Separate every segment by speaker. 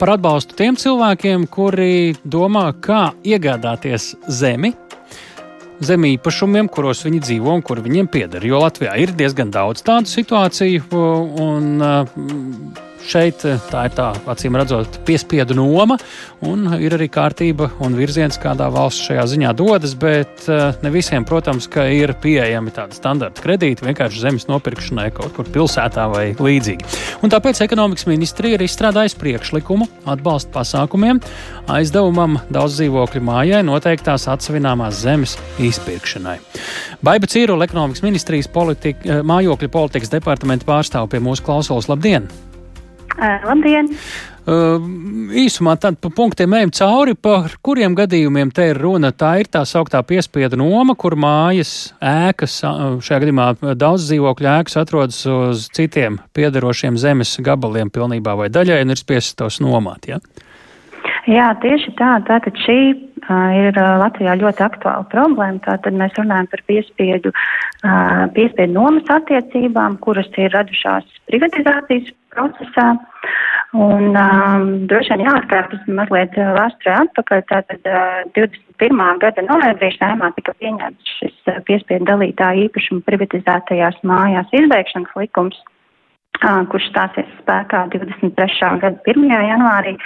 Speaker 1: par atbalstu tiem cilvēkiem, kuri domā, kā iegādāties zemi. Zem īpašumiem, kuros viņi dzīvo un kur viņiem pieder. Jo Latvijā ir diezgan daudz tādu situāciju, un Šeit eh, tā ir tā, acīm redzot, piespiedu noma, un ir arī kārtība un virziens, kādā valsts šajā ziņā dodas, bet eh, ne visiem, protams, ir pieejami tādi standarta kredīti vienkārši zemes nopirkšanai kaut kur pilsētā vai līdzīgi. Un tāpēc ekonomikas ministrija ir izstrādājusi priekšlikumu atbalsta pasākumiem aizdevumam daudz dzīvokļu mājai noteiktās atsevināmās zemes izpirkšanai. Baiba Cīrula, ekonomikas ministrijas politika, eh, mājokļu politikas departamenta pārstāv pie mūsu klausulas. Labdien!
Speaker 2: Labdien!
Speaker 1: Uh, īsumā tad pa punktiem ejam cauri, par kuriem gadījumiem te ir runa. Tā ir tā sauktā piespiedu noma, kur mājas ēkas, šajā gadījumā daudz dzīvokļu ēkas atrodas uz citiem piederošiem zemes gabaliem pilnībā vai daļai un ir spiests tos nomāt. Ja?
Speaker 2: Jā, tieši tā. Tātad šī ir Latvijā ļoti aktuāla problēma. Tātad mēs runājam par piespiedu, piespiedu nomas attiecībām, kuras ir radušās privatizācijas procesā. Un um, droši vien jāatkārtas mazliet vēsturē atpakaļ. Tātad uh, 21. gada novembrī saimā tika pieņemts šis uh, piespiedu dalītāju īpašumu privatizētajās mājās izbeigšanas likums kurš stāsies spēkā 23. gada 1. janvārī.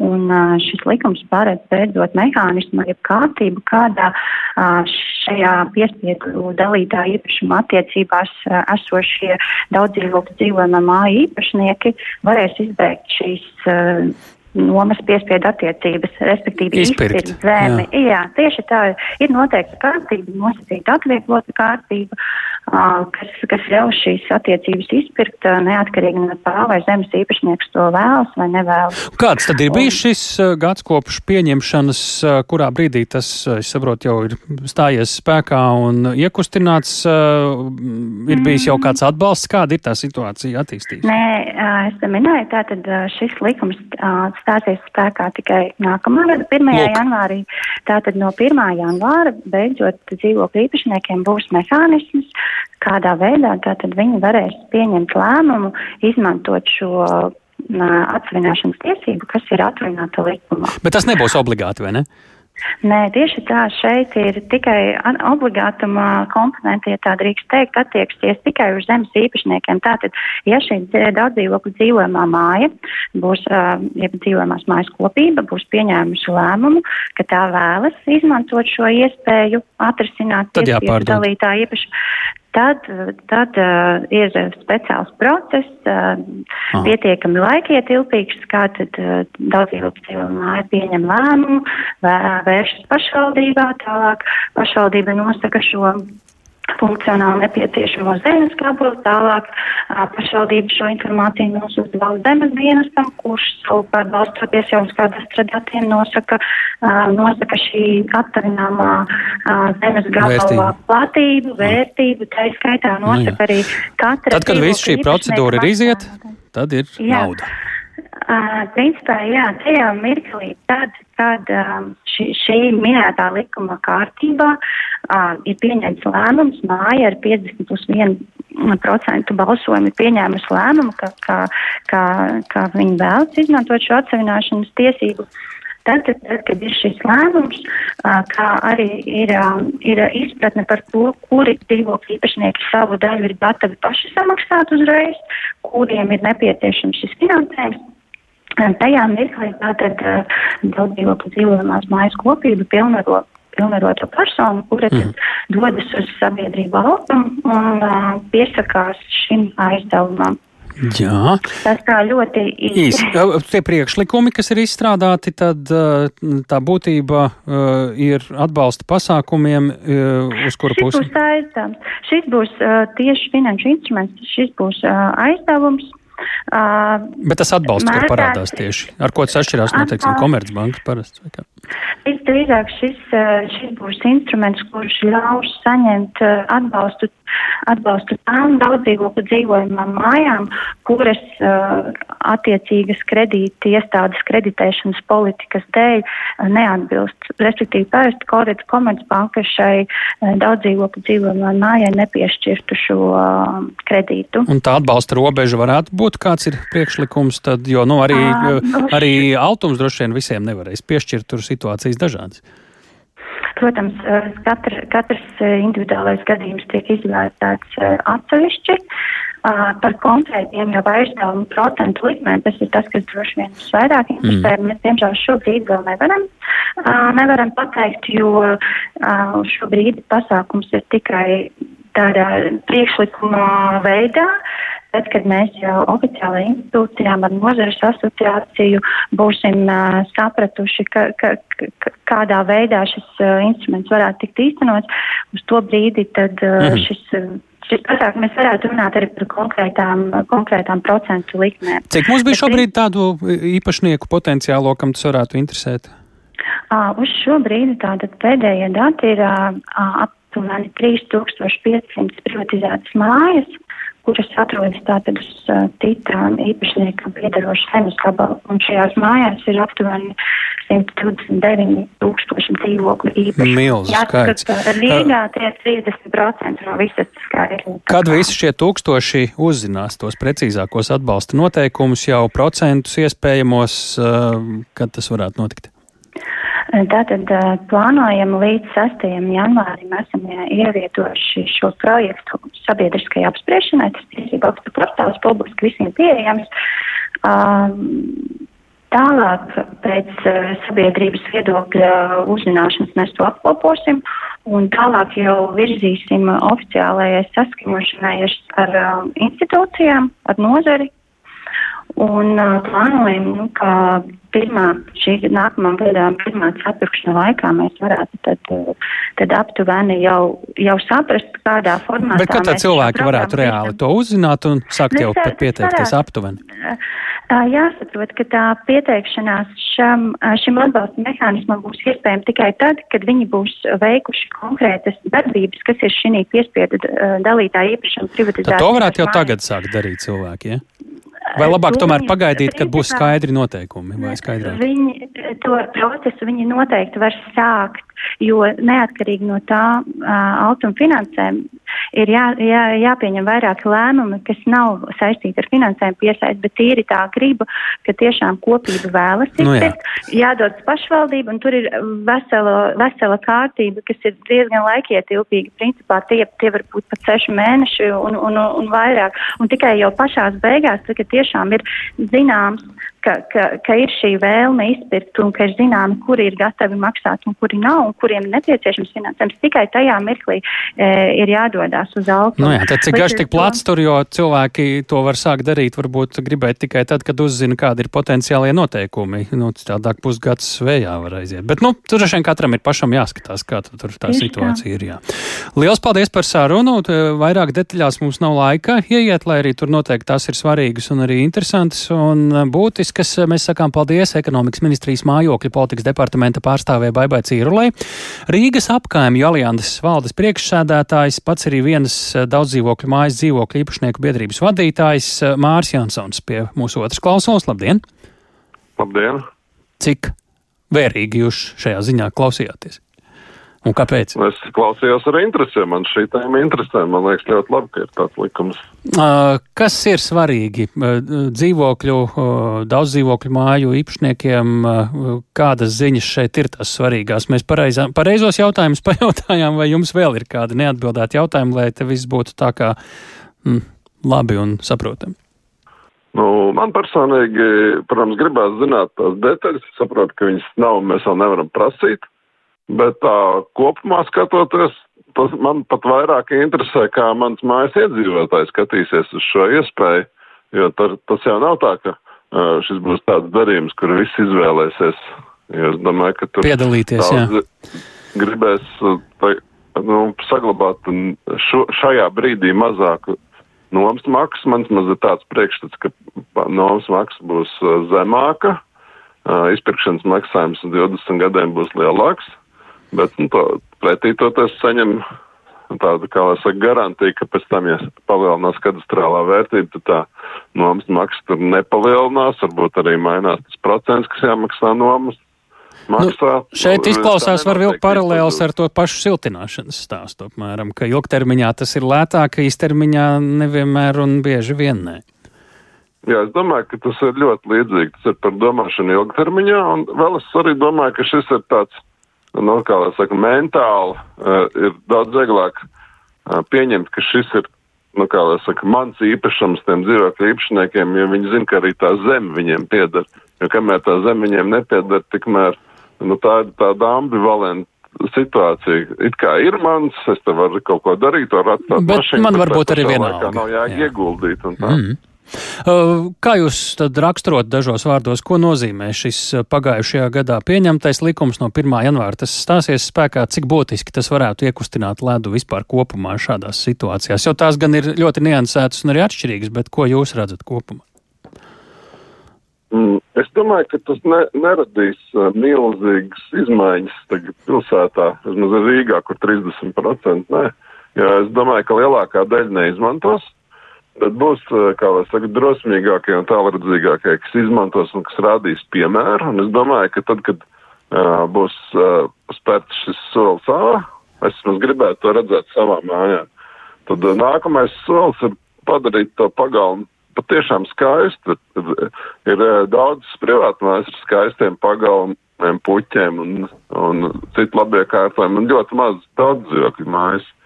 Speaker 2: Un šis likums paredz beidzot mehānismu, jeb kārtību, kādā šajā piespiedu dalītā īpašuma attiecībās esošie daudzdzīvokļu dzīvojamā māja īpašnieki varēs izbeigt šīs nomas piespiedu attiecības, respektīvi
Speaker 1: izpirkt
Speaker 2: zemi. Jā. jā, tieši tā ir noteikta kārtība, nosacīta atvieglota kārtība, kas, kas ļauj šīs attiecības izpirkt neatkarīgi no tā, vai zemes īpašnieks to vēlas vai nevēlas.
Speaker 1: Kāds tad ir bijis šis gads kopš pieņemšanas, kurā brīdī tas, es saprotu, jau ir stājies spēkā un iekustināts, ir bijis jau kāds atbalsts, kāda ir tā situācija attīstīta?
Speaker 2: Nē, es te minēju, tātad šis likums stāsies spēkā tikai nākamā gada 1. Lūk. janvārī. Tātad no 1. janvāra beidzot dzīvokļu īpašniekiem būs mehānisms, kādā veidā tātad viņi varēs pieņemt lēmumu, izmantot šo atsvināšanas tiesību, kas ir atrunāta likumā.
Speaker 1: Bet tas nebūs obligāti, vai ne?
Speaker 2: Nē, tieši tā, šeit ir tikai obligātuma komponenti, ja tā drīkst teikt, attieksies tikai uz zemes īpašniekiem. Tātad, ja šī daudzdzīvokļu dzīvojamā māja būs, ja dzīvojamās mājas kopība būs pieņēmusi lēmumu, ka tā vēlas izmantot šo iespēju atrisināt tiesību dalītā īpaši, Tad, tad uh, ir speciāls process, uh, Aha. pietiekami laikietilpīgs, kā tad uh, daudzīvokļu cilvēki pieņem lēmumu, vēršas pašvaldībā, tālāk pašvaldība nosaka šo funkcionāli nepieciešamo zemes gabalu, tālāk pašvaldība šo informāciju nosūta valsts zemes dienestam, kurš savukārt balstoties jau uz kādastra datiem nosaka, nosaka šī attavināmā zemes gabala platību, vērtību, tā skaitā
Speaker 1: nu
Speaker 2: nosaka arī katra.
Speaker 1: Tad, kad viss šī procedūra ir iziet, tad ir jā. nauda.
Speaker 2: Uh, principā, jā, tajā mirklī, tad, kad um, šī, šī minētā likuma kārtībā uh, ir pieņemts lēmums, māja ar 50 plus 1% balsojumu ir pieņēmusi lēmumu, ka, ka, ka, ka viņi vēlas izmantot šo atsevināšanas tiesību. Tad, tad, kad ir šis lēmums, kā arī ir, ir izpratne par to, kuri dzīvokļu īpašnieki savu daļu ir gatavi paši samaksāt uzreiz, kuriem ir nepieciešams šis finansējums, Tajā mirklī tātad daudz dzīvokļu dzīvojamās mājas kopība pilnvaro pilnvaroto personu, kura mm. dodas uz sabiedrību valdumu un uh, piesakās šim aizdevumam.
Speaker 1: Jā.
Speaker 2: Tas tā ļoti
Speaker 1: īsi. Tie priekšlikumi, kas ir izstrādāti, tad tā būtība ir atbalsta pasākumiem, uz kuru pusi?
Speaker 2: Šis būs aizdevums. Šis būs tieši finanšu instruments, šis būs aizdevums
Speaker 1: Uh, Bet tas atbalsts, kur parādās tieši, ar ko tas atšķirās no, teiksim, Komercbankas parasti?
Speaker 2: Visdrīzāk šis, šis būs instruments, kurš ļaus saņemt atbalstu atbalstu tām daudzdzīvokļu dzīvojumām mājām, kuras uh, attiecīgas kredīti iestādes kreditēšanas politikas dēļ neatbilst. Respektīvi, parasti korēta komercbanka šai daudzdzīvokļu dzīvojumam mājai nepiešķirtu šo kredītu.
Speaker 1: Un tā atbalsta robeža varētu būt kāds ir priekšlikums, tad, jo nu, arī, uh, arī altums droši vien visiem nevarēs piešķirt, tur situācijas dažādas.
Speaker 2: Protams, eh, katra, katrs eh, individuālais gadījums tiek izvērtēts eh, atsevišķi. Par konkrētiem jau aizdevumu procentu likmēm tas ir tas, kas droši vien visvairāk interesē. Mm. Mēs, diemžēl, šobrīd vēl nevaram, nevaram pateikt, jo šobrīd pasākums ir tikai tādā priekšlikuma veidā. Tad, kad mēs jau oficiālajā institūcijām ar nozares asociāciju būsim uh, sapratuši, ka, ka, ka, kādā veidā šis uh, instruments varētu tikt īstenots, uz to brīdi tad uh, mm. šis. Uh, šis pasākums mēs varētu runāt arī par konkrētām, konkrētām procentu likmēm.
Speaker 1: Cik mums bija šobrīd tādu īpašnieku potenciālo, kam tas varētu interesēt?
Speaker 2: Uh, uz šo brīdi tātad pēdējie dati ir uh, aptuveni 3500 privatizētas mājas, kuras atrodas tātad uz uh, titām īpašniekam piedarošu zemes gabalu, un šajās mājās ir aptuveni 129 tūkstoši dzīvokļu īpaši.
Speaker 1: Milzu skaits.
Speaker 2: Rīgā tie ir 30% no visas skaitļa.
Speaker 1: Kad visi šie tūkstoši uzzinās tos precīzākos atbalsta noteikumus, jau procentus iespējamos, uh, kad tas varētu notikt?
Speaker 2: Tātad plānojam līdz 6. janvārim esam ievietojuši šo projektu sabiedriskajai apspriešanai. Tas tiesība aktu portāls publiski visiem pieejams. Tālāk pēc sabiedrības viedokļa uzzināšanas mēs to apkoposim un tālāk jau virzīsim oficiālajai saskaņošanai ar institūcijām, ar nozari. Un uh, plānojam, nu, ka pirmā šī nākamā gada pirmā ceturkšņa laikā mēs varētu tad, tad aptuveni jau, jau saprast, kādā formātā.
Speaker 1: Bet kā tā cilvēki varētu reāli to uzzināt un sākt jau pat pieteikties aptuveni?
Speaker 2: Jāsaprot, ka tā pieteikšanās šam, šim atbalsta mehānismam būs iespējama tikai tad, kad viņi būs veikuši konkrētas darbības, kas ir šī piespiedu dalītāja īpašuma privatizācija.
Speaker 1: Tad to varētu jau tagad sākt darīt cilvēki, ja? Vai labāk tomēr pagaidīt, kad būs skaidri noteikumi vai skaidrāk?
Speaker 2: Viņi to procesu viņi noteikti var sākt jo neatkarīgi no tā uh, altuma finansēm ir jā, jā, jāpieņem vairāk lēmumi, kas nav saistīti ar finansējumu piesaist, bet tīri tā griba, ka tiešām kopība vēlas nu jā. jādodas pašvaldība, un tur ir vesela, vesela kārtība, kas ir diezgan laikietilpīga. Principā tie, tie var būt pat seši mēneši un, un, un vairāk. Un tikai jau pašās beigās, tad, kad tiešām ir zināms, ka, ka, ka ir šī vēlme izpirkt un ka ir zināmi, kuri ir gatavi maksāt un kuri nav un kuriem nepieciešams finansējums. Tikai tajā mirklī e, ir jādodas uz alku.
Speaker 1: Nu jā, tad cik garš tik plats tur, jo cilvēki to var sākt darīt, varbūt gribēt tikai tad, kad uzzina, kādi ir potenciālie noteikumi. Nu, tādāk pusgads vējā var aiziet. Bet, nu, tur šiem katram ir pašam jāskatās, kā tur tā Tieši situācija tā. ir. Jā. Liels paldies par sarunu. Vairāk detaļās mums nav laika ieiet, lai arī tur noteikti tās ir svarīgas un arī interesantas un būtiskas būtiskas. Mēs sakām paldies ekonomikas ministrijas mājokļu politikas departamenta pārstāvē Baibai Cīrulē. Rīgas apkaimju alianses valdes priekšsēdētājs, pats arī vienas daudzdzīvokļu mājas dzīvokļu īpašnieku biedrības vadītājs Mārs Jansons pie mūsu otras klausulas. Labdien!
Speaker 3: Labdien!
Speaker 1: Cik vērīgi jūs šajā ziņā klausījāties? Un kāpēc?
Speaker 3: Es klausījos ar interesi. Man šī tēma interesē. Man liekas, ļoti labi, ka ir tāds likums.
Speaker 1: Uh, kas ir svarīgi uh, dzīvokļu, uh, daudz dzīvokļu māju īpašniekiem? Kādas ziņas šeit ir tās svarīgās? Mēs pareizā, pareizos jautājumus pajautājām, vai jums vēl ir kādi neatbildēti jautājumi, lai te viss būtu tā kā mm, labi un saprotami?
Speaker 3: Nu, man personīgi, protams, gribās zināt tās detaļas. Es saprotu, ka viņas nav, mēs vēl nevaram prasīt. Bet tā kopumā skatoties, tas man pat vairāk interesē, kā mans mājas iedzīvotājs skatīsies uz šo iespēju, jo tar, tas jau nav tā, ka uh, šis būs tāds darījums, kur viss izvēlēsies. Jo es domāju, ka tur
Speaker 1: piedalīties, jā.
Speaker 3: gribēs tā, nu, saglabāt šo, šajā brīdī mazāku nomas maksu. Mans maz ir tāds priekšstats, ka nomas maksa būs zemāka uh, izpirkšanas maksājums uz 20 gadiem būs lielāks, bet nu, to, pretī to tas saņem tādu, kā lai saka, garantiju, ka pēc tam, ja palielinās kadastrālā vērtība, tad tā nomas maksa tur nepalielinās, varbūt arī mainās tas procents, kas jāmaksā nomas. Maksā,
Speaker 1: nu, šeit izklausās, var vilkt paralēls ar to pašu siltināšanas stāstu, apmēram, ka ilgtermiņā tas ir lētāk, īstermiņā nevienmēr un bieži vien nē.
Speaker 3: Jā, es domāju, ka tas ir ļoti līdzīgi. Tas ir par domāšanu ilgtermiņā, un vēl es arī domāju, ka šis ir tāds, nu, kā lai saka, mentāli uh, ir daudz vieglāk uh, pieņemt, ka šis ir, nu, kā lai saka, mans īpašums tiem dzīvokļu īpašniekiem, jo viņi zina, ka arī tā zeme viņiem pieder. Jo kamēr tā zeme viņiem nepieder, tikmēr, nu, tā ir tāda ambivalenta situācija. It kā ir mans, es te varu kaut ko darīt, varu atstāt
Speaker 1: bet mašīnu, man varbūt arī vienalga.
Speaker 3: Nav jāieguldīt un tā. Mm
Speaker 1: kā jūs tad raksturot dažos vārdos, ko nozīmē šis pagājušajā gadā pieņemtais likums no 1. janvāra? Tas stāsies spēkā, cik būtiski tas varētu iekustināt ledu vispār kopumā šādās situācijās, jo tās gan ir ļoti niansētas un arī atšķirīgas, bet ko jūs redzat kopumā?
Speaker 3: Mm, es domāju, ka tas ne, neradīs milzīgas izmaiņas tagad pilsētā, vismaz Rīgā, kur 30%. Nē. Jo es domāju, ka lielākā daļa neizmantos. Bet būs, eh, kā lai saka, drosmīgākie un tālredzīgākie, kas izmantos un kas rādīs piemēru. Un es domāju, ka tad, kad uh, būs uh, spērts šis solis ārā, es vismaz gribētu to redzēt savā mājā, tad uh, nākamais solis ir padarīt to pagalmu patiešām skaistu. Ir uh, daudz privātmājas ar skaistiem pagalmiem, puķiem un, un citu labiekārtojumu un ļoti maz daudz dzīvokļu mājas.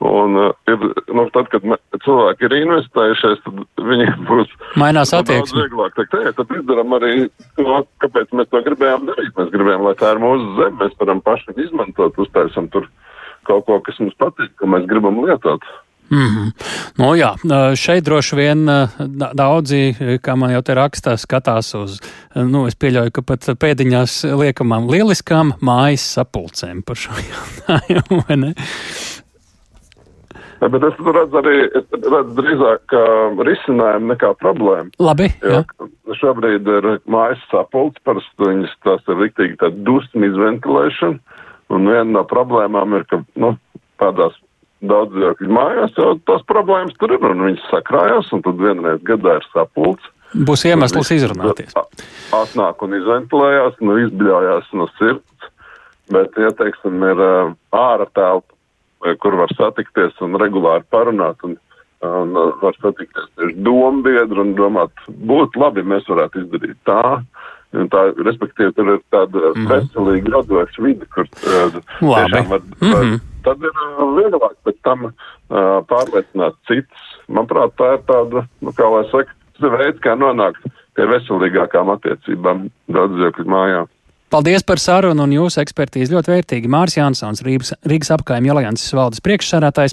Speaker 3: Un uh, ir, nu, tad, kad cilvēki ir investējušies, tad viņiem būs
Speaker 1: mainās attieksme.
Speaker 3: Vieglāk teikt, ej, tad izdarām arī to, kāpēc mēs to gribējām darīt. Mēs gribējām, lai tā ir mūsu zeme, mēs varam paši izmantot, uztaisam tur kaut ko, kas mums patīk, ko mēs gribam lietot.
Speaker 1: Mm -hmm. nu, jā, šeit droši vien daudzi, kā man jau te rakstā, skatās uz, nu, es pieļauju, ka pat pēdiņās liekamām lieliskām mājas sapulcēm par šo jautājumu, vai ne?
Speaker 3: Bet es redzu arī, redzu drīzāk risinājumu nekā problēmu.
Speaker 1: Labi.
Speaker 3: Jo šobrīd ir mājas sapulcs, parasti viņas tās ir riktīgi tāda dusmi izventilēšana, un viena no problēmām ir, ka, nu, tādās daudz dzīvokļu mājās jau tās problēmas tur ir, un viņas sakrājās, un tad vienreiz gadā ir sapulcs.
Speaker 1: Būs iemesls izrunāties.
Speaker 3: Atnāk un izventilējās, nu izbļājās no sirds, bet, ja teiksim, ir ārā telpa kur var satikties un regulāri parunāt. Un, un var satikties tieši dombiedri un domāt, būtu labi, mēs varētu izdarīt tā. Un tā, respektīvi, tur ir tāda mm. veselīga radoša vide, kur uh, tiešām var, mm -hmm. tad ir uh, vieglāk pēc tam uh, pārliecināt citus. Manuprāt, tā ir tāda, nu, kā lai saka, veids, kā nonākt pie veselīgākām attiecībām daudz dzīvokļu mājām.
Speaker 1: Paldies par sarunu un jūsu ekspertīzi ļoti vērtīgi. Mārs Jansons, Rīgas, Rīgas apkaimja alianses valdes priekšsādātājs.